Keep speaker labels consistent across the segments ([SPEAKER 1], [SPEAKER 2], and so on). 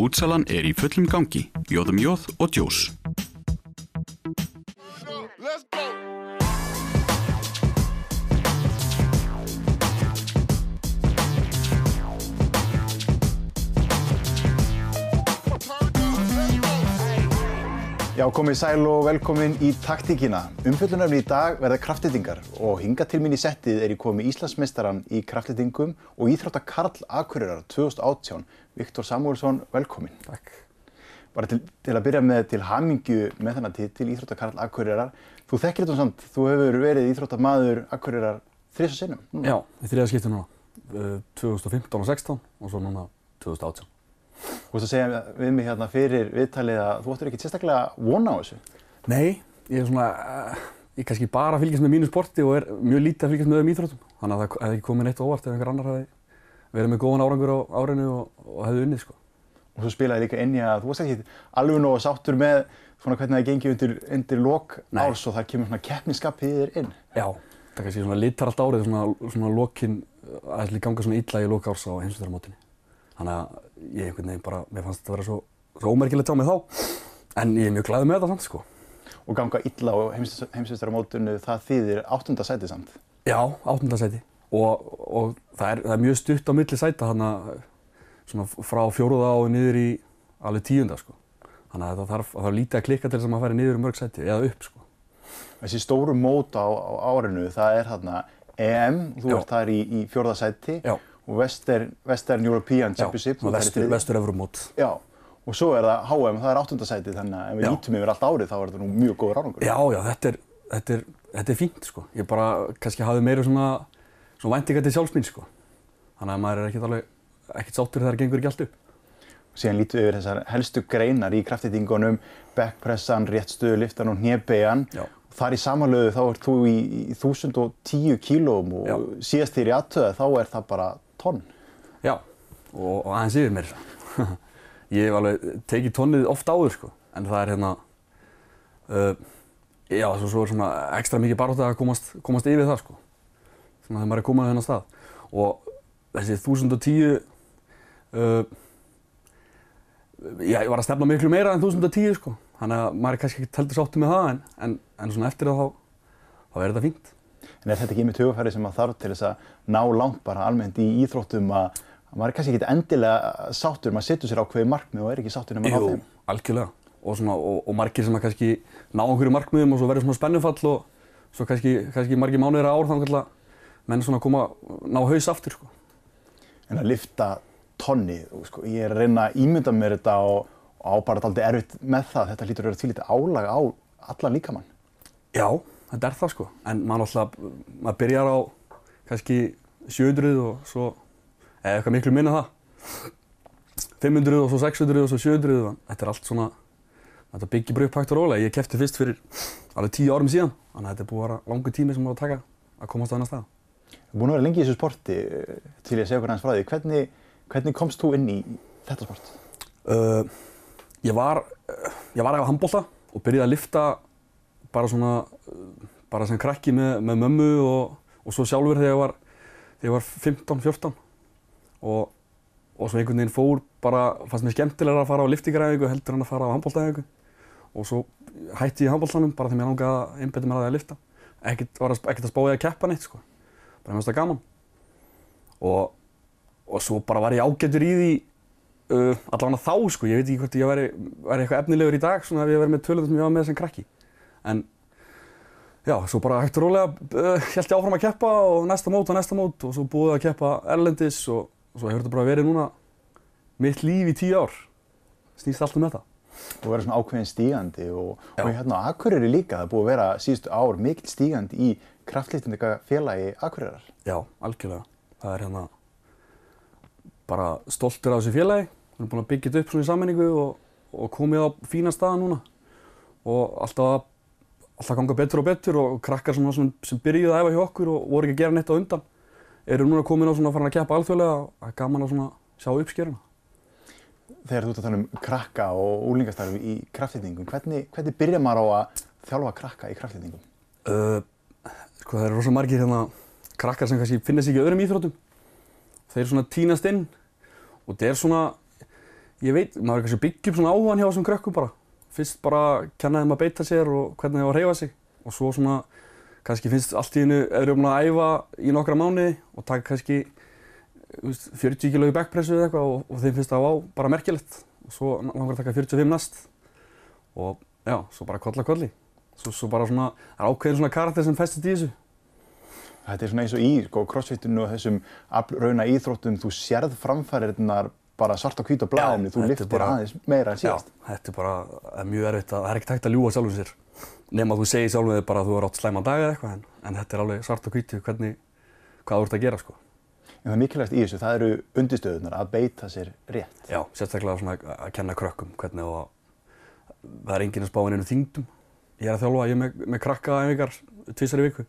[SPEAKER 1] Útsalan er í fullum gangi, jóðum jóð og djós.
[SPEAKER 2] Já, komið sæl og velkomin í taktíkina. Umfjöllunarfni í dag verða kraftlitingar og hinga til mín í settið er ég komið Íslandsmeistaran í kraftlitingum og íþrótta Karl Akureyrar 2018. Viktor Samuelsson, velkomin.
[SPEAKER 3] Takk.
[SPEAKER 2] Bara til, til að byrja með til hamingju með þennan titil Íþrótta Karl Akureyrar. Þú þekkir þetta samt, þú hefur verið Íþróttamaður Akureyrar þrjus og sinnum.
[SPEAKER 3] Já, í þriða skipti núna. Uh, 2015 og 16 og svo núna 2018.
[SPEAKER 2] Þú veist að segja við mig hérna fyrir viðtalið að þú ættir ekki sérstaklega vona á þessu.
[SPEAKER 3] Nei, ég er svona, uh, ég kannski bara fylgjast með mínu sporti og er mjög lítið að fylgjast með öðrum íþróttum. Þannig að það hefði ekki komið neitt óvart ef einhver annar hefði verið með góðan árangur á árinu og, og hefði unnið sko.
[SPEAKER 2] Og svo spilaði líka inn í að þú varst ekki alveg nógu sáttur með svona hvernig það gengi undir, undir lok
[SPEAKER 3] Nei.
[SPEAKER 2] árs og það kemur svona keppniskap í þér inn.
[SPEAKER 3] Já, það kannski svona litar allt árið svona, svona lokin að í. Þannig að ég einhvern veginn bara, mér fannst þetta að vera svo, svo ómerkilegt á mig þá. En ég er mjög glæðið með þetta samt sko.
[SPEAKER 2] Og ganga illa á heimsveistaramótinu það þýðir áttunda sæti samt.
[SPEAKER 3] Já, áttundasæti og, og það, er, það er mjög stutt á milli sæta þannig svona frá fjóruða og niður í alveg tíunda sko. Þannig að það þarf, það þarf lítið að klikka til þess að maður færi niður um mörg sæti eða upp sko.
[SPEAKER 2] Þessi stóru mót á, á árinu það er þarna EM, þú
[SPEAKER 3] Já.
[SPEAKER 2] ert þar í, í fjórða sæti
[SPEAKER 3] Já.
[SPEAKER 2] Og Western, Western European Championship. í
[SPEAKER 3] vestur, vestur Evrumót.
[SPEAKER 2] Já, og svo er það HM, það er áttunda sæti þannig að ef við
[SPEAKER 3] Já.
[SPEAKER 2] lítum yfir allt árið þá er þetta nú mjög góður árangur.
[SPEAKER 3] Já, já, þetta er, þetta er, þetta er fínt sko. Ég bara kannski hafði meira svona, svona væntinga til sjálfsmín sko. Þannig að maður er ekkert alveg, ekkert sáttur þegar það gengur ekki allt upp.
[SPEAKER 2] Síðan lítum við yfir þessar helstu greinar í kraftitingunum, backpressan, réttstöðu, liftan og hnébegjan.
[SPEAKER 3] Já.
[SPEAKER 2] Þar í samanlöðu þá ert þú í, í 1010 kílóum og
[SPEAKER 3] Já.
[SPEAKER 2] síðast þér í aðtöða þá er það bara tonn.
[SPEAKER 3] Já, og, og aðeins yfir mér. ég hef alveg tekið tónnið oft áður sko, en það er hérna, uh, já, svo, svo er svona ekstra mikið barótt að komast, komast yfir það sko, svona þegar maður er komað á þennan stað. Og þessi 1010, uh, já, ég var að stefna miklu meira en 1010 sko, þannig að maður er kannski ekki heldur sáttu með það, en, en, en svona eftir það þá, þá er þetta fínt.
[SPEAKER 2] En er þetta ekki einmitt hugafæri sem að þarf til þess að ná langt bara almennt í íþróttum að, að maður er kannski ekki endilega sáttur, maður setur sér ákveði markmið og er ekki sáttur nema á
[SPEAKER 3] Jú,
[SPEAKER 2] þeim.
[SPEAKER 3] algjörlega. Og, svona, og, og margir sem að kannski ná einhverju markmiðum og svo verður svona spennufall og svo kannski, kannski margir mánuðir að ár þannig að menn svona koma, ná haus aftur sko.
[SPEAKER 2] En að lifta tonni, sko, ég er að reyna að ímynda mér þetta og, og á bara alltaf erfitt með það, þetta lítur að vera til lítið álag á allan líkamann.
[SPEAKER 3] Já, þetta er það sko. En maður alltaf, maður byrjar á kannski 700 og svo, eða eitthvað miklu minna það. 500 og svo 600 og svo 700 og þetta er allt svona, þetta byggir upp hægt og rólega. Ég kefti fyrst fyrir alveg 10 árum síðan, þannig að þetta er búið að vera langur tími sem maður að taka að komast á þennan stað.
[SPEAKER 2] Þú er búin að vera lengi í þessu sporti eh, til ég segja okkur hans frá því. Hvernig, hvernig komst þú inn í þetta sport?
[SPEAKER 3] Uh, ég var, ég var að handbólta og byrjaði að lifta bara svona, bara sem krakki með, með mömmu og, og svo sjálfur þegar ég var, var 15-14 og, og svo einhvern veginn fór bara, fannst mér skemmtilega að fara á liftingaræfingu heldur en að fara á handbóltaæfingu og svo hætti ég handbóltanum bara þegar mér langaði að einbetta mér að því að lifta. Ekkert, var ekkert að spáði að keppa neitt sko, bara mest að gaman. Og, og svo bara var ég ágættur í því uh, allavega þá sko, ég veit ekki hvort ég væri, væri eitthvað efnilegur í dag svona ef ég verið með tölunum sem ég var með sem krakki en já, svo bara hægt og rólega uh, held ég áfram að keppa og næsta mót og næsta mót og svo búið að keppa erlendis og, og svo hefur þetta bara verið núna mitt líf í tíu ár snýst allt um þetta
[SPEAKER 2] Þú verður svona ákveðin stígandi og, og hérna á Akureyri líka, það búið að vera síðustu ár mikil stígandi í kraftlýtindika félagi Akureyrar.
[SPEAKER 3] Já, algjörlega. Það er hérna bara stoltur af þessu félagi. Við erum búin að byggja þetta upp svona í sammenningu og, og komið á fína staða núna. Og alltaf, að- alltaf ganga betur og betur og krakkar sem, sem byrjuði að æfa hjá okkur og voru ekki að gera neitt á undan. Eru núna komin á svona að fara að keppa alþjóðlega og það er gaman að svona sjá uppskjöruna.
[SPEAKER 2] Þegar þú ert að tala um krakka og úlingastarfi í kraftlýtingum, hvernig, hvernig byrjar maður á að þjálfa krakka í kraftlýtingum?
[SPEAKER 3] Uh, sko það eru rosa margir hérna krakkar sem kannski finna sig ekki öðrum íþróttum. Þeir svona tínast inn og þetta er svona, ég veit, maður er kannski upp svona áhugan hjá þessum krökkum bara. Fyrst bara kenna þeim að beita sér og hvernig þeim að hreyfa sig. Og svo svona, kannski finnst allt í hennu, erum við að æfa í nokkra mánuði og taka kannski veist, 40 kg backpressu eða eitthvað og, og þeim finnst það á bara merkilegt. Og svo langar að taka 45 næst. Og já, svo bara kolla kolli. Svo, svo bara svona, það er ákveðin svona karakter sem festist í þessu.
[SPEAKER 2] Þetta er svona eins og í sko, crossfitinu og þessum rauna íþróttum, þú sérð framfæriðnar bara svart á hvít á blæðinu, þú liftir aðeins meira en
[SPEAKER 3] Já,
[SPEAKER 2] síðast.
[SPEAKER 3] þetta er bara er mjög erfitt að það er ekkert hægt að ljúga sjálfum sér nema þú segir sjálfum þig bara að þú er átt slæma dag eða eitthvað en, en þetta er alveg svart og hvítu hvernig, hvað þú ert að gera sko.
[SPEAKER 2] En það er mikilvægast í þessu, það eru undistöðunar að beita sér rétt.
[SPEAKER 3] Já, sérstaklega svona að, að kenna krökkum hvernig og það er enginn að spá inn einu þingdum. Ég er að þjálfa, ég er með, með krakka æfingar tvisar í viku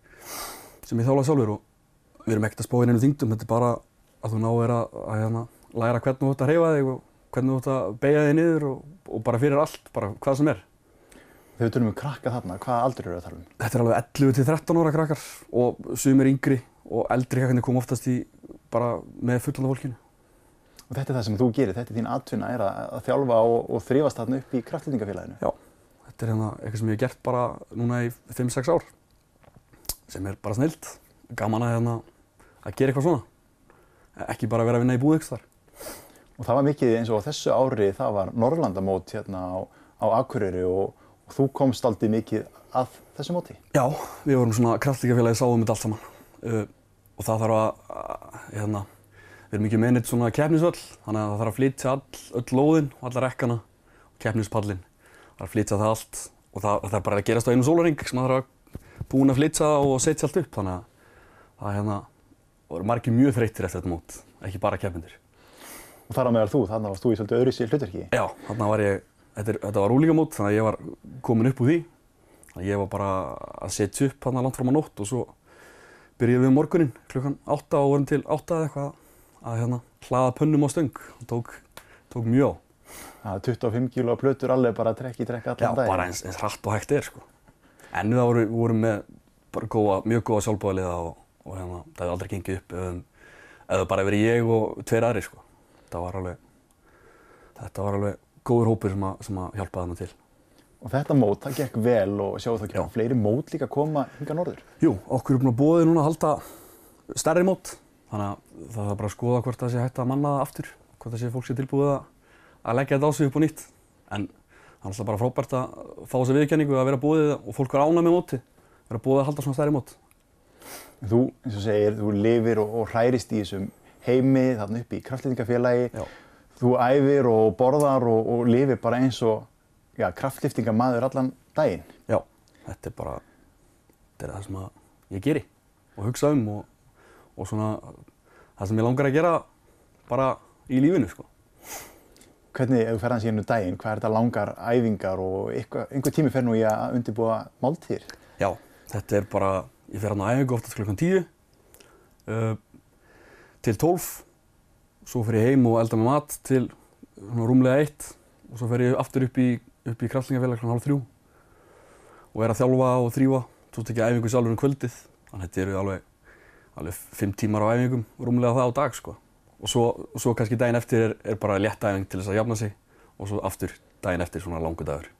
[SPEAKER 3] sem ég þjálfa sjálfur og við erum ekkert að spá inn einu þingdum, þetta er bara að þú náir að, að, hérna, læra hvernig þú ert að hreyfa þig og hvernig þú ert að beigja þig niður og, og bara fyrir allt, bara hvað sem er.
[SPEAKER 2] Þegar við tölum um krakka þarna, hvaða aldur eru það að tala um?
[SPEAKER 3] Þetta er alveg 11 til 13 ára krakkar og sumir yngri og eldri krakkarnir kom oftast í bara með fullanda fólkinu.
[SPEAKER 2] Og þetta er það sem þú gerir, þetta er þín atvinna, er að, að þjálfa og, og þrýfast þarna upp í kraftlýtingafélaginu.
[SPEAKER 3] Já, þetta er hérna eitthvað sem ég hef gert bara núna í 5-6 ár sem er bara snilt, gaman að hérna að gera eitthvað svona. Ekki bara vera að vinna í búð ykkur þar.
[SPEAKER 2] Og það var mikið eins og á þessu ári, það var Norrlandamót hérna á, á Akureyri og, og þú komst aldrei mikið að þessu móti.
[SPEAKER 3] Já, við vorum svona kraftlíkafélagi sáum þetta allt saman. Uh, og það þarf að, hérna, við erum mikið meðnitt svona keppnisvöll þannig að það þarf að flytja all, öll lóðin og alla rekkana og keppnispallin það þarf að flytja það allt og það, það er bara að gerast á einu sólaring sem það þarf að búin að flytja og setja allt upp. Þannig að það hérna voru margir mjög þreyttir eftir þetta mót ekki bara keppindir
[SPEAKER 2] Og þar á meðal þú, þannig varst þú í svolítið öðru sér hlutverki.
[SPEAKER 3] Já, þarna var ég, þetta, er, þetta var úlingamót þannig að ég var komin upp úr því þannig að ég var bara að setja upp þarna langt fram á nótt og svo byrjuðum við um morgunin klukkan 8 og vorum til 8 eða eitthvað að hérna hlaða pönnum á stöng og tók, tók mjög á.
[SPEAKER 2] Það er 25 kíló plötur alveg bara trekk í trekk
[SPEAKER 3] Já,
[SPEAKER 2] allan daginn.
[SPEAKER 3] bara eins, eins hratt og hægt er sko. En það voru, vorum með bara góða, mjög góða sjálfbóðaliða og, og hérna, það hefði aldrei gengið upp það bara verið ég og tveir aðri sko. Það var alveg, þetta var alveg góður hópur sem að, sem að hjálpaði hana til.
[SPEAKER 2] Og þetta mót, það gekk vel og sjáu það ekki fleiri mót líka koma hinga norður.
[SPEAKER 3] Jú, okkur er búin að bóði núna að halda stærri mót. Þannig að það er bara að skoða hvort það sé hægt að manna það aftur. Hvort það sé fólk sé tilbúið að, að leggja þetta á sig upp og nýtt. En það er alltaf bara frábært að fá þessa viðkenningu að vera búið og fólk er ánað með móti. Vera búið að halda svona stærri mót.
[SPEAKER 2] Þú, eins og segir, þú lifir og, og hrærist í þessum heimi þarna upp í kraftlýftingafélagi. Þú æfir og borðar og, og lifir bara eins og ja, kraftlýftingamaður allan daginn.
[SPEAKER 3] Já, þetta er bara, þetta er það sem ég geri og hugsa um og, og svona það sem ég langar að gera bara í lífinu sko.
[SPEAKER 2] Hvernig, ef þú ferðan síðan um daginn, hvað er þetta langar æfingar og einhver tími fer nú í að undirbúa máltíðir?
[SPEAKER 3] Já, þetta er bara, ég fer hann á æfingu oftast klukkan 10 uh, til 12 svo fer ég heim og elda með mat til svona rúmlega 1 og svo fer ég aftur upp í, upp í kraftlingafélag klukkan halv 3 og er að þjálfa og þrýfa svo tek ég æfingu sjálfur um kvöldið þannig að þetta eru alveg, alveg 5 tímar á æfingum rúmlega það á dag sko og svo, svo kannski daginn eftir er, er bara létt æfing til þess að jafna sig og svo aftur daginn eftir svona langu dagur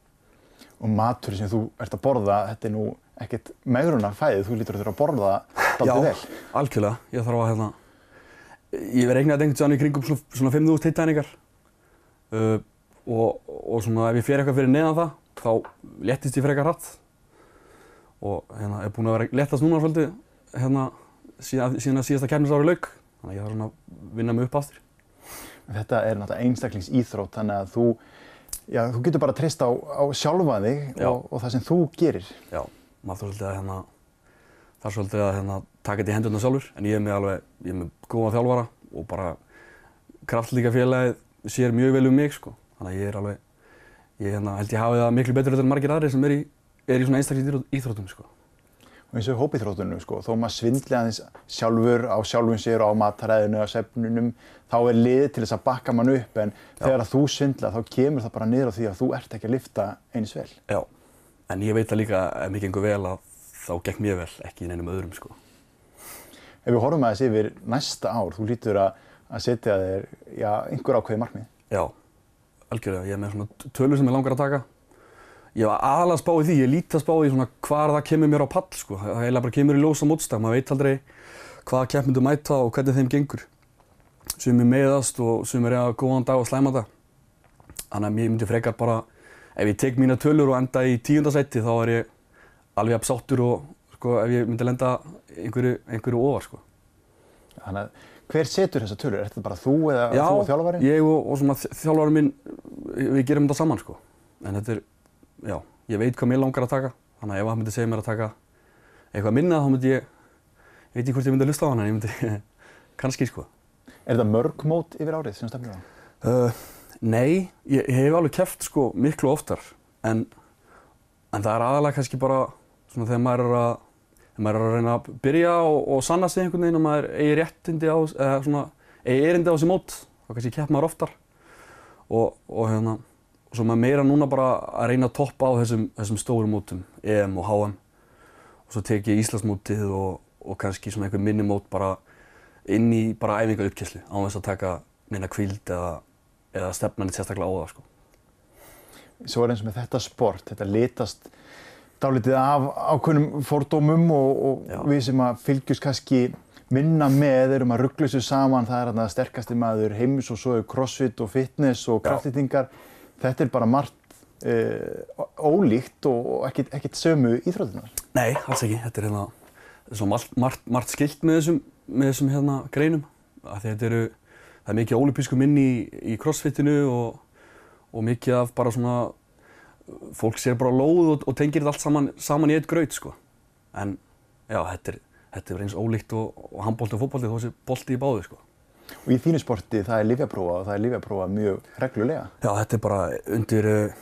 [SPEAKER 2] Og matur sem þú ert að borða, þetta er nú ekkert megrunnar fæðið, þú lítur að þurfa að borða daldið vel.
[SPEAKER 3] algjörlega. Ég þarf að hérna, ég verði eignað einhvern veginn í kringum svona, svona 5.000 hittæningar uh, og, og svona ef ég fer eitthvað fyrir neðan það, þá léttist ég frekar hratt og hérna er búin að vera léttast núna svolítið hérna síðan, síðan að síðasta kemnisári lauk, þannig að ég þarf svona að vinna mig upp aftur.
[SPEAKER 2] Þetta er náttúrulega einstaklingsýþrótt, þannig að þú, já, þú getur bara treyst á, á sjálfa þig og, og það sem þú gerir.
[SPEAKER 3] Já, maður þarf svolítið að hérna, þarf svolítið að hérna, taka þetta í hendurna sjálfur, en ég er með alveg, ég er með góða þjálfara og bara kraftlíka félagið sér mjög vel um mig, sko. Þannig að ég er alveg, ég hérna, held ég hafi það miklu betur en margir aðrir sem er í, er í svona einstaklega íþróttum, sko.
[SPEAKER 2] Og eins og hópiþróttunum, sko, þó maður svindli aðeins sjálfur á sjálfum sér á mataræðinu, á sefnunum, þá er liðið til þess að bakka mann upp, en þegar að þú svindla þá kemur það bara niður á því að þú ert ekki að lifta eins vel.
[SPEAKER 3] Já, en ég veit að líka ef mér gengur vel að þá gekk mér vel, ekki í neinum öðrum, sko.
[SPEAKER 2] Ef við horfum aðeins yfir næsta ár, þú lítur að, að setja þér, já, einhver ákveði markmið.
[SPEAKER 3] Já, algjörlega. Ég er með svona tölur sem ég langar að taka. Ég var aðalega að spá í því, ég lítið að spá í svona hvar það kemur mér á pall sko. Það eiginlega bara kemur í ljósa mótstag, maður veit aldrei hvaða keppmyndu mæta og hvernig þeim gengur. Sumir meðast og sumir að góðan dag og slæma það. Þannig að ég myndi frekar bara, ef ég tek mína tölur og enda í tíundasætti þá er ég alveg að sáttur og sko, ef ég myndi lenda einhverju, einhverju ofar sko.
[SPEAKER 2] Þannig að hver setur þessa tölur? Er þetta bara þú eða
[SPEAKER 3] Já,
[SPEAKER 2] þú og þjálfarinn?
[SPEAKER 3] ég og, og svona þjálfarinn minn, við gerum þetta saman sko. En þetta er, já, ég veit hvað mér langar að taka. Þannig að ef hann myndi segja mér að taka eitthvað minna þá myndi ég, ég veit ekki hvort ég myndi að hlusta á hann en ég myndi, kannski sko.
[SPEAKER 2] Er þetta mörg mót yfir árið sem stefnir á?
[SPEAKER 3] Uh, nei, ég, ég hef alveg keft sko miklu oftar en, en það er aðalega kannski bara svona þegar maður er að, þegar maður er að reyna að byrja og, og sanna sig einhvern veginn og maður eigi réttindi á, eða svona, eigi erindi á þessi mót, þá kannski kepp maður oftar. Og, og hérna, og svo maður meira núna bara að reyna að toppa á þessum, þessum stóru mótum, EM og HM og svo tek ég Íslandsmótið og, og kannski svona einhver minni mót bara inn í bara æfinga uppkesslu á þess að taka neina kvíld eða, eða stefna neitt sérstaklega á það sko.
[SPEAKER 2] Svo er eins og með þetta sport, þetta litast dálítið af ákveðnum fordómum og, og við sem að fylgjast kannski minna með erum að ruggla þessu saman, það er þarna sterkasti maður heims og svo er crossfit og fitness og kraftlýtingar. Þetta er bara margt uh, ólíkt og ekkert, ekkert sömu íþrótunar.
[SPEAKER 3] Nei, alls ekki. Þetta er hérna, margt, margt, margt skilt með þessum, með þessum hérna greinum. Eru, það er mikið ólípískum inn í, í crossfitinu og, og mikið af bara svona, fólk sér bara lóð og, og tengir þetta allt saman, saman í eitt graut sko. En já, þetta er, þetta er eins ólíkt og, og handbólti og fótbólti þó þessi bolti í báðu sko.
[SPEAKER 2] Og í þínu sporti það er livjaprófa og það er livjaprófa mjög reglulega.
[SPEAKER 3] Já, þetta er bara undir uh,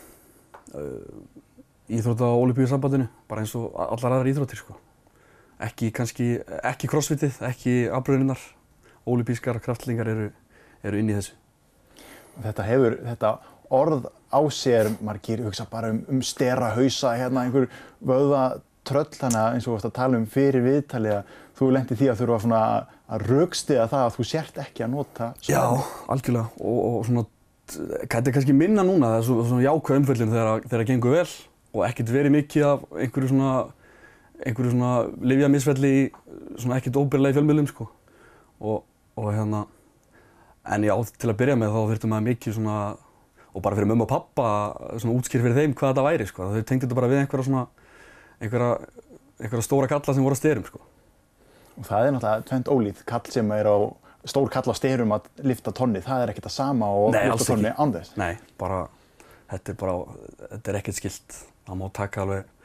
[SPEAKER 3] uh, íþrótta og olíbíusambandinu, bara eins og allar aðrar íþróttir sko. Ekki kannski, ekki crossfitið, ekki afbröðuninnar, olíbískar kraftlingar eru, eru inn í þessu.
[SPEAKER 2] Þetta hefur, þetta orð á sér, margir hugsa bara um, um stera hausa, hérna einhver vöða tröll, að eins og að tala um fyrir viðtalið að þú lendi því að þurfa svona að raukstiða það að þú sért ekki að nota
[SPEAKER 3] Já, algjörlega. Og, og svona, þetta er kannski minna núna, það er svo, svona jákvæð umföllin þegar, það gengur vel og ekkert verið mikið af einhverju svona, einhverju svona livjamisfelli í svona ekkert óbyrlega í fjölmiðlum sko. Og, og hérna, en já, til að byrja með þá þurftum maður mikið svona, og bara fyrir mömmu og pappa, svona útskýr fyrir þeim hvað þetta væri sko. Þau tengdi þetta bara við einhverja svona, einhverja, einhverja stóra kalla sem voru að styrum sko.
[SPEAKER 2] Og það er náttúrulega tvent ólíð, kall sem er á, stór kall á styrum að lifta tonni, það er ekkert það sama og
[SPEAKER 3] Nei,
[SPEAKER 2] lifta tonni án þess.
[SPEAKER 3] Nei, bara, þetta er bara, þetta er ekkert skilt. Það má taka alveg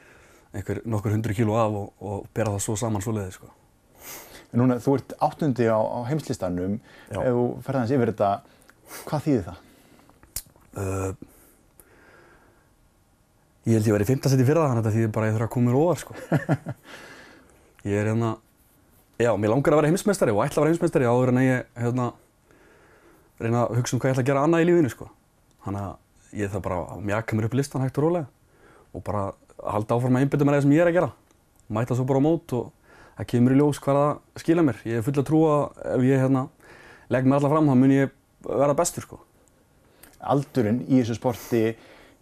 [SPEAKER 3] einhver nokkur hundru kíló af og, og bera það svo saman svo leiði, sko.
[SPEAKER 2] En núna, þú ert áttundi á, á heimslistanum, ef þú ferð aðeins yfir þetta, hvað þýðir það?
[SPEAKER 3] Uh, ég held ég verið í fimmta seti fyrir það, þannig að þetta þýðir bara að ég þurfa að koma mér óvar, sko. Ég er hérna, já, mér langar að vera heimsmeistari og ætla að vera heimsmeistari áður en að ég, hérna, reyna að hugsa um hvað ég ætla að gera annað í lífinu, sko. Þannig að ég þarf bara að mjaka mér upp listan hægt og rólega og bara að halda áfram að einbytta mér að það sem ég er að gera. Mæta svo bara á mót og það kemur í ljós hvað það skila mér. Ég er full að trúa að ef ég, hérna, legg mér alla fram, þá mun ég vera bestur, sko.
[SPEAKER 2] Aldurinn í þessu sporti,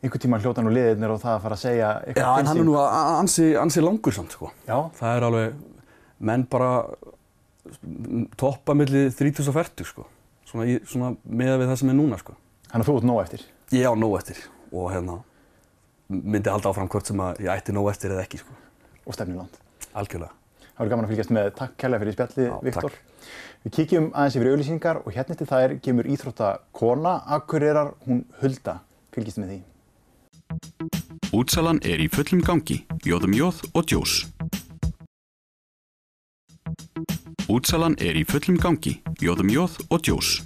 [SPEAKER 2] einhvern tíma hljóta nú liðirnir og það að fara að segja eitthvað
[SPEAKER 3] Já, en hann er nú ansi, ansi langur samt, sko.
[SPEAKER 2] Já,
[SPEAKER 3] Það er alveg, menn bara toppa milli 30 og 40, sko. Svona, í, svona meða við það sem er núna, sko.
[SPEAKER 2] hann er þú út nóg eftir.
[SPEAKER 3] Ég á nóg eftir og hérna myndi halda áfram hvort sem að ég ætti nóg eftir eða ekki, sko.
[SPEAKER 2] og stefnir langt.
[SPEAKER 3] Algjörlega.
[SPEAKER 2] Það verður gaman að fylgjast með. Takk kærlega fyrir spjallið,
[SPEAKER 3] Já,
[SPEAKER 2] Viktor.
[SPEAKER 3] takk.
[SPEAKER 2] Við kíkjum aðeins yfir auðlýsingar og hérna eftir þær kemur íþrótta kona, akkurirar, hún Hulda. Fylgjast með því.
[SPEAKER 1] Útsalan er í fullum gangi. Jóðum jóð og djós. Útsalan er í fullum gangi. Jóðum jóð og djós.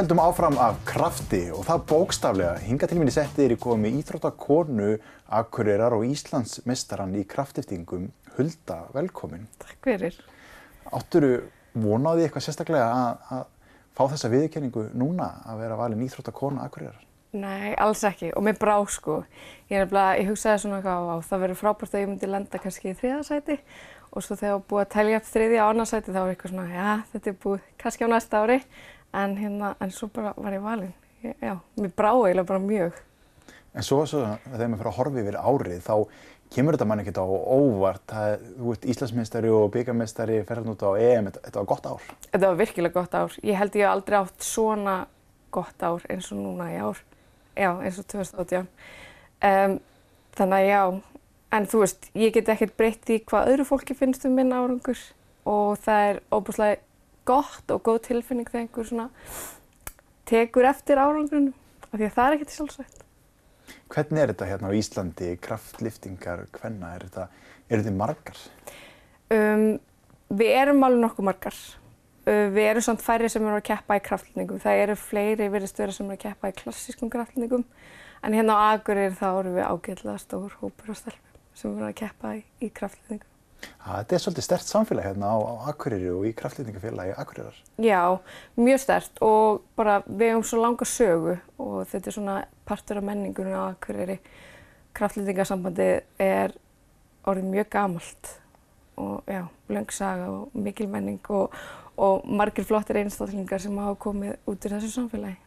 [SPEAKER 2] Höldum áfram af krafti og það bókstaflega. Hinga til minni setti er í komi íþróttakonu, akkurirar og Íslandsmestaran í kraftiftingum. Hulda, velkomin.
[SPEAKER 4] Takk fyrir.
[SPEAKER 2] Átturu vonaði eitthvað sérstaklega að, að fá þessa viðurkenningu núna að vera valin íþróttakona akkurirar?
[SPEAKER 5] Nei, alls ekki og mér brá sko. Ég, er nefnilega, ég hugsaði svona eitthvað á það verður frábært að ég myndi lenda kannski í þriðasæti og svo þegar búið að telja upp þriðja og annarsæti þá var eitthvað svona, já þetta er búið kannski á næsta ári en hérna, en svo bara var ég valinn. Já, mér brá eiginlega bara mjög.
[SPEAKER 2] En svo, svo þegar maður fyrir að horfa yfir árið þá kemur þetta mann ekkert á óvart. Það, þú ert Íslandsmeistari og byggarmeistari, ferðan út á EM, þetta, þetta var gott ár.
[SPEAKER 5] Þetta var virkilega gott ár. Ég held ég hef aldrei átt svona gott ár eins og núna í ár. Já, eins og 2018. Um, þannig að já, en þú veist, ég get ekkert breytt í hvað öðru fólki finnst um minn árangur og það er óbúslega gott og góð tilfinning þegar einhver svona tekur eftir árangurinn af því að það er ekkert sjálfsvægt.
[SPEAKER 2] Hvernig er þetta hérna á Íslandi, kraftliftingar, hvenna, er þetta, eru þið margar?
[SPEAKER 5] Um, við erum alveg nokkuð margar. Uh, við erum samt færri sem eru að keppa í kraftlningum. Það eru fleiri virðistöður sem eru að keppa í klassískum kraftlningum. En hérna á Akureyri þá eru við ágætlega stór hópur og stelpum sem eru að keppa í, í kraftlningum.
[SPEAKER 2] Þetta er svolítið stert samfélag hérna á, á Akureyri og í kraftlýtingafélagi Akureyrar.
[SPEAKER 5] Já, mjög stert og bara við hefum svo langa sögu og þetta er svona partur af menningunum á Akureyri. Kraftlýtingasambandi er orðið mjög gamalt og já, löng saga og mikil menning og, og margir flottir einstaklingar sem hafa komið út í þessu samfélagi.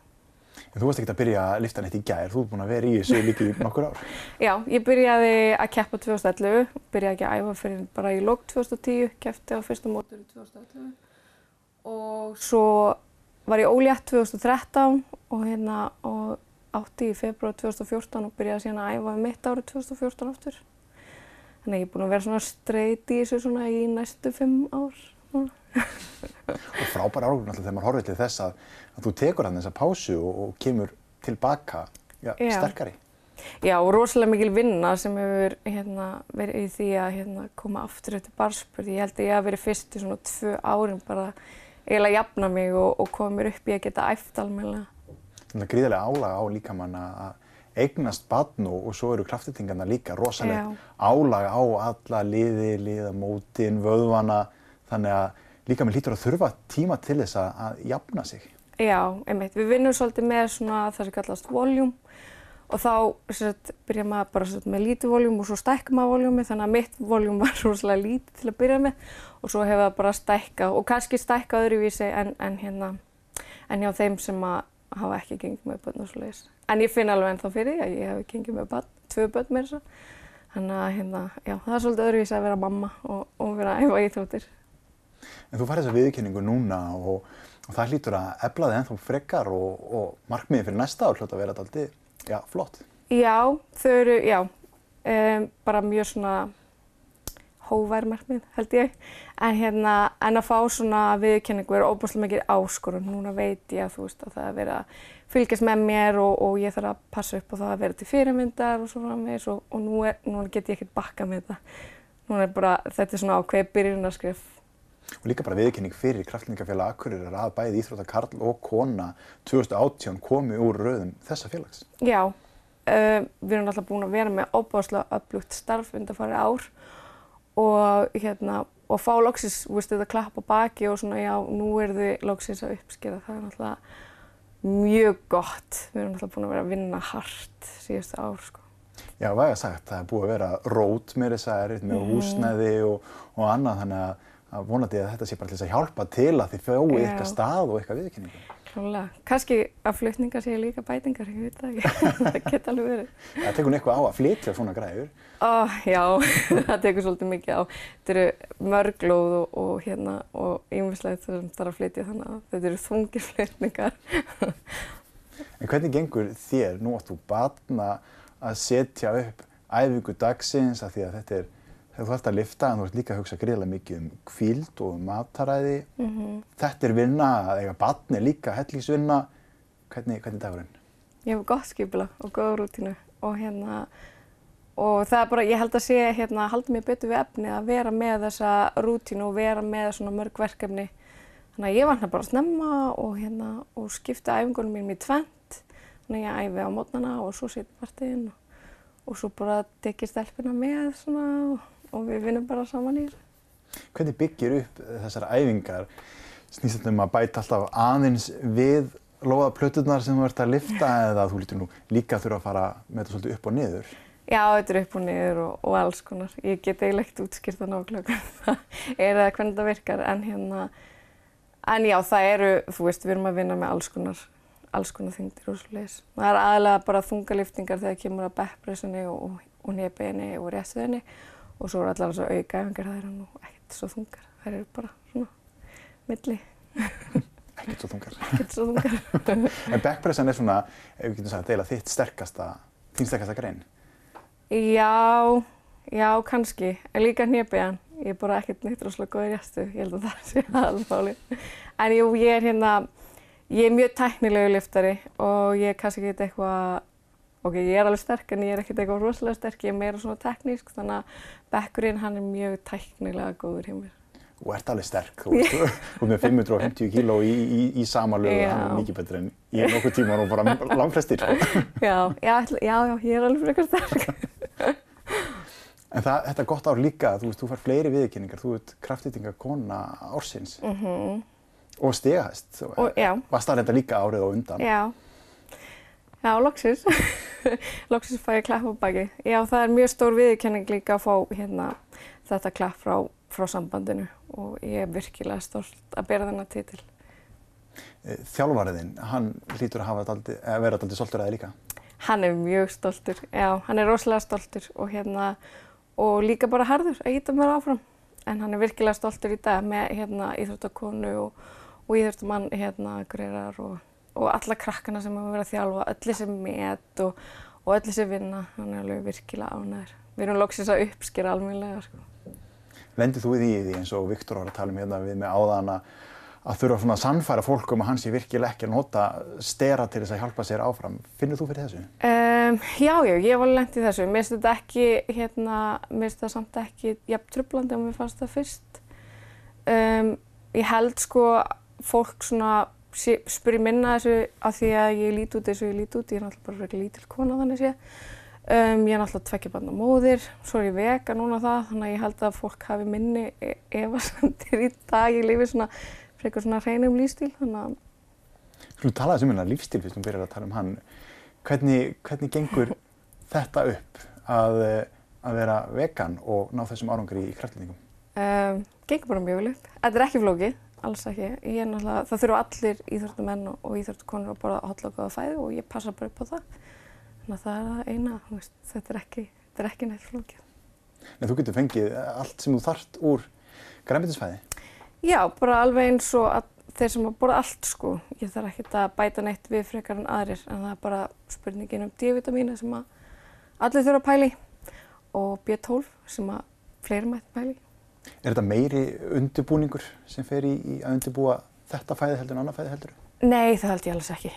[SPEAKER 2] En þú varst ekki að byrja að lifta neitt í gær, þú ert búin að vera í þessu líka í nokkur ár.
[SPEAKER 5] Já, ég byrjaði að keppa 2011, byrjaði ekki að æfa fyrir bara í lók 2010, keppti á fyrsta mótur í 2011 og svo var ég ólétt 2013 og hérna og átti í februar 2014 og byrjaði síðan að æfa um mitt árið 2014 aftur. Þannig að ég er búin að vera svona streyt í þessu svona í næstu fimm ár.
[SPEAKER 2] og frábær árangur náttúrulega þegar maður horfið til þess að, að þú tekur hann þessa pásu og, og kemur tilbaka Já. sterkari.
[SPEAKER 5] Já, og rosalega mikil vinna sem hefur hérna, verið í því að hérna, koma aftur eftir barspurði. Ég held að ég hef verið fyrst í svona tvö árin bara eiginlega jafna mig og, og koma mér upp í að geta æft almennilega.
[SPEAKER 2] Þannig að gríðarlega álag á líkamann að eignast badn og, og svo eru kraftitingarna líka rosalega
[SPEAKER 5] Já.
[SPEAKER 2] álag á alla liði, liðamótin, vöðvana. Þannig að líkaminn lítur að þurfa tíma til þess að, að jafna sig.
[SPEAKER 5] Já, einmitt. Við vinnum svolítið með svona það sem kallast voljúm og þá sagt, byrja maður bara sagt, með lítið voljúm og svo stækka maður voljúmi þannig að mitt voljúm var rosalega lítið til að byrja með og svo hefur það bara stækkað og kannski stækkað öðruvísi en, en hérna en hjá þeim sem að hafa ekki gengið með börn og svo leiðis. En ég finn alveg ennþá fyrir að ég hef gengið með börn, tvö börn með þessu. Þannig að hérna, já, það er svolítið öðruvísi að vera mamma og, og vera
[SPEAKER 2] núna og, og það hlýtur að efla þig ennþá frekar og, og markmiðin fyrir næsta ár hljóta að vera alltaf já, flott.
[SPEAKER 5] Já, þau eru, já, um, bara mjög svona hóvær markmið held ég. En hérna, en að fá svona viðurkenningu er óbúslega mikið áskorun. Núna veit ég að þú veist að það er verið að fylgjast með mér og, og ég þarf að passa upp á það að vera til fyrirmyndar og svo framvegis og, og nú, er, nú get ég ekkert bakka með þetta. Nú er bara, þetta er svona ákveði byrjunarskriff.
[SPEAKER 2] Og líka bara viðurkenning fyrir kraftlingafélag Akureyrar að bæði íþrótta Karl og kona 2018 komi úr rauðum þessa félags.
[SPEAKER 5] Já, uh, við erum alltaf búin að vera með óbáslega öflugt starf undanfarið ár og, hérna, og fá loksins, veistu þetta, klapp á baki og svona já, nú er þið loksins að uppskera. Það er náttúrulega mjög gott. Við erum alltaf búin að vera að vinna hart síðustu ár, sko.
[SPEAKER 2] Já, væga sagt, það er búið að vera rót með þess að erið með húsnæði og, og annað þannig að, að vonandi að þetta sé bara til þess að hjálpa til að þið fjóðu eitthvað stað og eitthvað viðurkenningu.
[SPEAKER 5] Klálega. Kannski að flutningar séu líka bætingar, ég veit það ekki. það geta alveg verið.
[SPEAKER 2] Það tekur eitthvað á að flytja svona græður.
[SPEAKER 5] Ó, já, það tekur svolítið mikið á. Þetta eru mörglóð og, og hérna og ýmislegt sem þarf að flytja þannig að þetta eru þungir flutningar.
[SPEAKER 2] En hvernig gengur þér, nú átt þú batna að setja upp æfingu dagsins af því að þetta er, þegar þú ert að lifta en þú ert líka að hugsa greiðlega mikið um kvíld og um mataræði. Þetta er vinna, að eiga batni líka hellingsvinna. Hvernig, hvernig er dagurinn?
[SPEAKER 5] Ég hef gott skipula og góða rútínu og hérna og það er bara, ég held að sé hérna, halda mér betur við efni að vera með þessa rútínu og vera með svona mörg verkefni. Þannig að ég vakna bara snemma og hérna og skipta æfingunum mínum í tvent. Þannig að ég æfi á mótnana og svo setjum partiðinn og, og svo bara tekið stelpina með svona og, og við vinnum bara saman í þessu.
[SPEAKER 2] Hvernig byggir upp þessar æfingar? Snýst þetta um að bæta alltaf aðeins við loða plöturnar sem þú ert að lifta eða þú lítur nú líka þurfa að fara með þetta svolítið upp og niður?
[SPEAKER 5] Já, þetta er upp og niður og, og alls konar. Ég get eiginlega ekkert útskýrt að nákvæmlega það er eða hvernig það virkar en hérna, en já það eru, þú veist, við erum að vinna með alls konar, alls konar þingdir og svo leiðis. Það er aðalega bara þungaliftingar þegar kemur að backpressinni og, og, og nefbeginni og réttsviðinni og svo eru allar þessar aukaæfingar, það eru nú ekkert svo þungar, það eru bara svona milli.
[SPEAKER 2] Ekkert svo þungar.
[SPEAKER 5] Ekkert svo þungar.
[SPEAKER 2] en backpressan er svona, ef við getum sagt, eða þitt sterkasta, þín sterkasta grein.
[SPEAKER 5] Já, já, kannski. En líka hnepiðan. Ég er bara ekkert neitt rosalega góð í réttu. Ég held að það sé aðalmáli. En jú, ég er hérna, ég er mjög tæknilegu liftari og ég er kannski ekkert eitthvað, ok, ég er alveg sterk en ég er ekkert eitthvað rosalega sterk. Ég er meira svona teknísk, þannig að bekkurinn hann er mjög tæknilega góður hjá mér.
[SPEAKER 2] Þú ert alveg sterk, þú ert með 550 kíló í, í, í samanlögu,
[SPEAKER 5] Já.
[SPEAKER 2] hann er mikið betur en ég er nokkuð tíma og bara langflestir. Sko.
[SPEAKER 5] Já, já, já, já, ég er alveg frekar sterk.
[SPEAKER 2] En það, þetta er gott ár líka, þú veist, þú fær fleiri viðurkenningar, þú ert kraftlýtinga kona ársins
[SPEAKER 5] Mm
[SPEAKER 2] og stegahæst.
[SPEAKER 5] Og já.
[SPEAKER 2] Varst það reynda líka árið á undan?
[SPEAKER 5] Já, já, loksins. loksins fæ ég klapp á baki. Já, það er mjög stór viðurkenning líka að fá hérna, þetta klapp frá, frá sambandinu og ég er virkilega stolt að bera þennan titil.
[SPEAKER 2] Eh, Þjálfariðinn, hann hlýtur að daldi, að vera daldi stoltur að þið líka.
[SPEAKER 5] Hann er mjög stoltur, já, hann er rosalega stoltur og, hérna, og líka bara harður að íta mér áfram. En hann er virkilega stoltur í dag með hérna, íþróttakonu og, og íþróttamann hérna, greirar og, og alla krakkana sem hefur verið að þjálfa, öll þessi met og, og öll þessi vinna, hann er alveg virkilega ánæður. Við erum loksins að uppskera almennilega, sko.
[SPEAKER 2] Lendið þú í því, eins og Viktor var að tala um hérna við með áðan að að þurfa svona að sannfæra fólk um að hann sé virkilega ekki að nota stera til þess að hjálpa sér áfram. Finnur þú fyrir þessu?
[SPEAKER 5] Um, já, já, ég var lent í þessu. Mér finnst þetta ekki, hérna, mér finnst það samt ekki jafn trublandi og mér fannst það fyrst. Um, ég held sko fólk svona sé- spyrir minna þessu af því að ég lít út eins og ég lít út. Ég er náttúrulega bara frekar lítil kona þannig sé. Um, ég er náttúrulega tveggja barna móðir, svo er ég vega núna það, þannig að ég held að fólk hafi minni e- efasemdir í dag. Ég lifi svona frekar svona hreinum lífstíl, þannig að
[SPEAKER 2] Þú talaði um hennar lífstíl fyrst þú byrjar að tala um hann. Hvernig, hvernig gengur þetta upp að, að vera vegan og ná þessum árangri í kraftlýtingum?
[SPEAKER 5] Um, gengur bara mjög vel upp. Þetta er ekki flókið, alls ekki. Ég er náttúrulega, það þurfa allir íþróttamenn og, og íþróttakonur að borða hotla og góða fæði og ég passa bara upp á það. Þannig að það er það eina, veist, þetta er ekki, ekki neitt flókið.
[SPEAKER 2] Nei, þú getur fengið allt sem þú þart úr græmitisfæði.
[SPEAKER 5] Já, bara alveg eins og að þeir sem að borða allt sko. Ég þarf ekkert að bæta neitt við frekar en aðrir en það er bara spurningin um D-vitamínu sem að allir þurfa að pæli og B12 sem að fleiri mætti pæli.
[SPEAKER 2] Er þetta meiri undirbúningur sem fer í, í að undirbúa þetta fæði heldur en annað fæði heldur?
[SPEAKER 5] Nei, það held ég alveg ekki.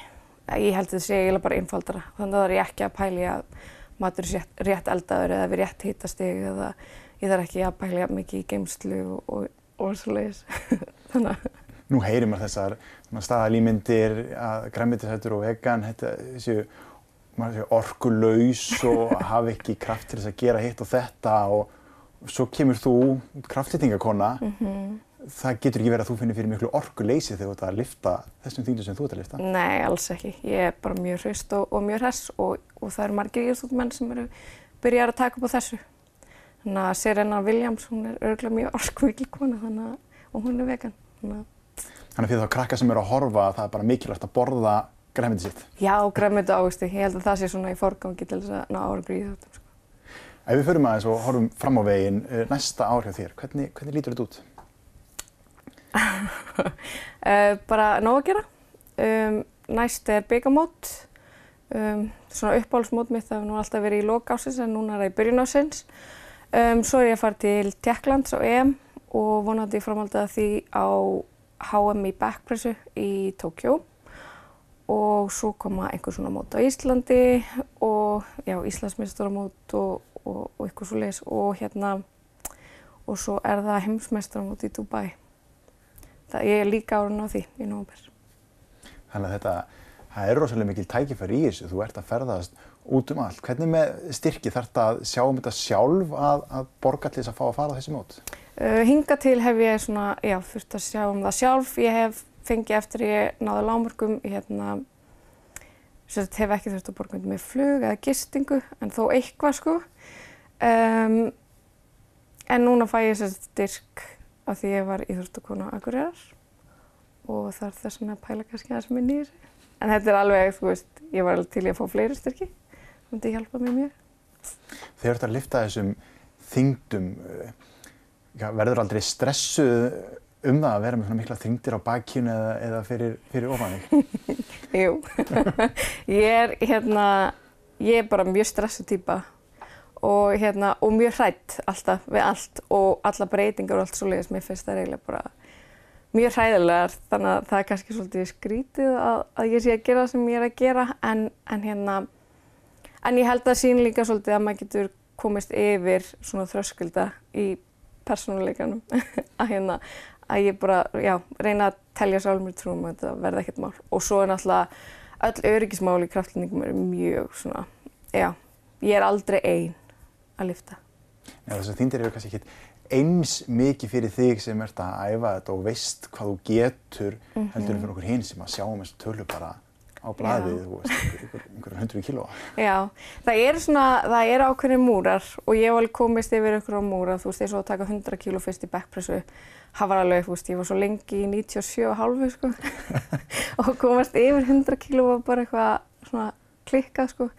[SPEAKER 5] Ég held það sé eiginlega bara einfaldara. Þannig að það er ekki að pæli að matur sé rétt, rétt eldaður eða við rétt hýtastig eða ég þarf ekki að pæli að mikið í geimslu og, að,
[SPEAKER 2] Nú heyrir maður þessar svona staðalímyndir að græmitisættur og vegan þetta séu orkulaus og hafi ekki kraft til þess að gera hitt og þetta og svo kemur þú kraftlýtingakona það getur ekki verið að þú finnir fyrir miklu orkuleysi þegar þú ert að lifta þessum þýndum sem þú ert að lifta.
[SPEAKER 5] nei, alls ekki. Ég er bara mjög hraust og, og mjög hress og, og það eru margir íþróttmenn sem eru byrjar að taka upp á þessu. Þannig að Serena Williams, hún er örgulega mjög orkvíkil kona og hún er vegan. Þannig að
[SPEAKER 2] fyrir þá krakka sem eru að horfa það er bara mikilvægt að borða græmiti sitt.
[SPEAKER 5] Já, græmið ávisti. Ég held að það sé svona í forgangi til þess að ná árangur í þetta. Sko.
[SPEAKER 2] Ef við förum aðeins og horfum fram á veginn eh, næsta ár hjá þér, hvernig, hvernig lítur þetta út?
[SPEAKER 5] Uh, bara nóg að gera. Um, næst er byggamót. Um, svona uppáhaldsmót mitt það hefur nú alltaf verið í lok ásins en núna er það í byrjun ásins. Um, svo er ég að fara til Tjekklands á EM og vonandi framhaldið því á HM í backpressu í Tókjó og svo koma einhver svona mót á Íslandi og já, Íslandsmeistaramót og, og, og eitthvað svo leis og hérna og svo er það heimsmeistaramót í Dubai. Það, ég er líka árun á því í nógumber.
[SPEAKER 2] Þannig að þetta, það er rosalega mikil tækifæri í þessu, þú ert að ferðast út um allt. Hvernig með styrki þarf þetta að sjá um þetta sjálf að, að borga til þess að fá að fara þessi mót?
[SPEAKER 5] Uh, hinga til hef ég svona, já, þurft að sjá um það sjálf. Ég hef fengi eftir ég náði lámörkum, hérna, sagt hef ekki þurft að borga undir með flug eða gistingu, en þó eitthvað sko. Um, en núna fæ ég sagt styrk af því ég var íþróttakona Akureyrar og það er þess að pæla kannski aðeins minni í þessu. En þetta er alveg, þú veist, ég var alveg til að fá fleiri styrki, það myndi hjálpa mér mjög.
[SPEAKER 2] Þegar þú ert að lifta þessum þyngdum, já, verður aldrei stressuð um það að vera með svona mikla þyngdir á bakkinu eða, eða fyrir, fyrir ofan þig?
[SPEAKER 5] Jú, ég er hérna, ég er bara mjög stressu týpa og hérna, og mjög hrætt alltaf við allt og alla breytingar og allt svo leiðis, mér finnst það eiginlega bara mjög hræðilegar þannig að það er kannski svolítið skrítið að, að ég sé að gera það sem ég er að gera en, en hérna, en ég held að sín líka svolítið að maður getur komist yfir svona þröskulda í persónuleikanum. Að hérna, að ég bara, já, reyna að telja sjálf mér trúum að þetta verði ekkert mál og svo er náttúrulega öll öryggismál í kraftlýningum eru mjög svona, já, ég er aldrei einn að lifta.
[SPEAKER 2] Já, þess að þíndir eru kannski ekkit eins mikið fyrir þig sem ert að æfa þetta og veist hvað þú getur
[SPEAKER 5] Mhm.
[SPEAKER 2] heldur en fyrir okkur hinn sem að sjáum þessu tölu bara á einhver, einhverjum hundru kílóa.
[SPEAKER 5] Já, það eru svona, það eru ákveðin múrar og ég hef alveg komist yfir ykkur á múra, þú veist, eins og að taka 100 kíló fyrst í backpressu, það var alveg, þú veist, ég var svo lengi í 97,5 sko. Og komast yfir 100 kíló var bara eitthvað svona klikkað sko.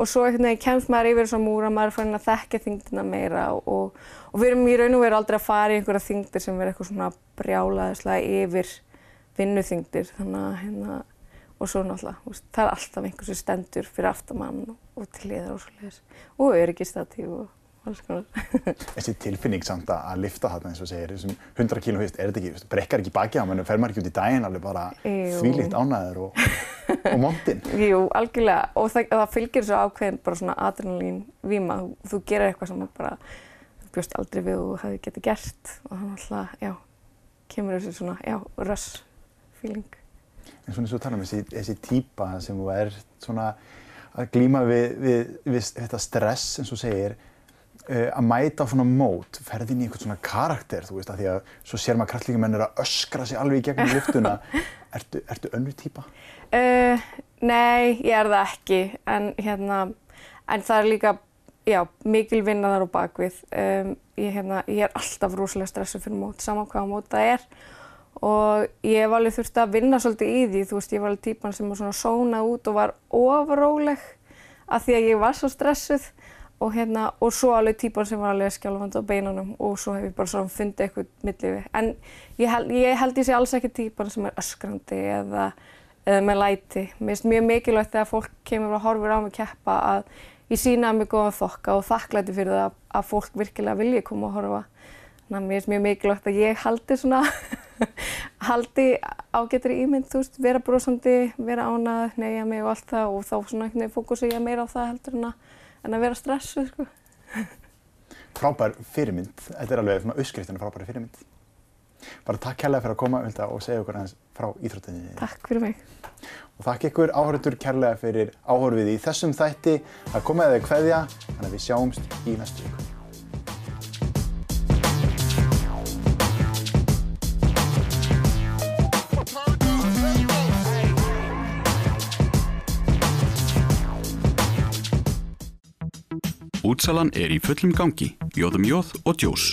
[SPEAKER 5] Og svo einhvern veginn kemst maður yfir þessar múra, maður er farin að þekkja þyngdina meira og, og við erum í raun og veru aldrei að fara í einhverja þyngdir sem er eitthvað svona brjálaðislega yfir vinnuþyngdir, þannig að hérna, og svo náttúrulega, það er alltaf einhver sem stendur fyrir aftamann og, og til liðar og svo leiðis og öryggistatíf og alls konar.
[SPEAKER 2] Þessi tilfinning samt að að lifta þarna eins og segir, þessum 100 kíló, veist, er þetta ekki, brekkar ekki bakið á mann, fer maður ekki út í daginn alveg bara
[SPEAKER 5] Jú.
[SPEAKER 2] þvílíkt ánæður og, og montinn.
[SPEAKER 5] Jú, algjörlega og það, það fylgir svo ákveðin bara svona adrenalín víma, þú, gerir eitthvað sem bara bjóst aldrei við og hefði getið gert og þannig alltaf, já, kemur þessi svona, já, rush feeling.
[SPEAKER 2] En svona eins og tala um þessi, þessi típa sem þú er svona að glíma við, við, við þetta stress eins og segir, uh, að mæta á svona mót, ferði inn í einhvern svona karakter, þú veist, að því að svo sér maður kraftlíkamenn er að öskra sig alveg í gegnum lyftuna. Ertu, ertu önnu típa?
[SPEAKER 5] Uh, nei, ég er það ekki, en hérna, en það er líka, já, mikil vinna þar á bakvið. Um, ég, hérna, ég er alltaf rosalega stressuð fyrir mót, saman hvaða mót það er og ég hef alveg þurft að vinna svolítið í því, þú veist, ég var alveg típan sem var svona sónað út og var ofróleg af því að ég var svo stressuð og hérna, og svo alveg típan sem var alveg skjálfandi á beinunum og svo hef ég bara svona fundið eitthvað millið við. En ég held ég, held ég sé alls ekki típan sem er öskrandi eða, eða með læti. Mér finnst mjög mikilvægt þegar fólk kemur og horfir á mig keppa að ég sína mig góðan þokka og þakklæti fyrir það að, fólk virkilega vilji koma og horfa. Þannig að mér finnst mjög mikilvægt að ég haldi svona, haldi ágættri ímynd, þú veist, vera brosandi, vera ánað, neyja mig og allt það og þá svona einhvern veginn fókusa ég meira á það heldur en að, en að vera stressuð, sko.
[SPEAKER 2] Frábær fyrirmynd, þetta er alveg svona uppskriftin frábæri fyrirmynd. Bara takk kærlega fyrir að koma Vilda, og segja okkur aðeins frá íþróttinni.
[SPEAKER 5] Takk fyrir mig.
[SPEAKER 2] Og þakk ykkur áhörður kærlega fyrir áhörfið í þessum þætti. Það komið eða kveðja, þannig að við sjáumst í næstu viku.
[SPEAKER 1] Útsalan er í fullum gangi. Jóðum jóð og djós.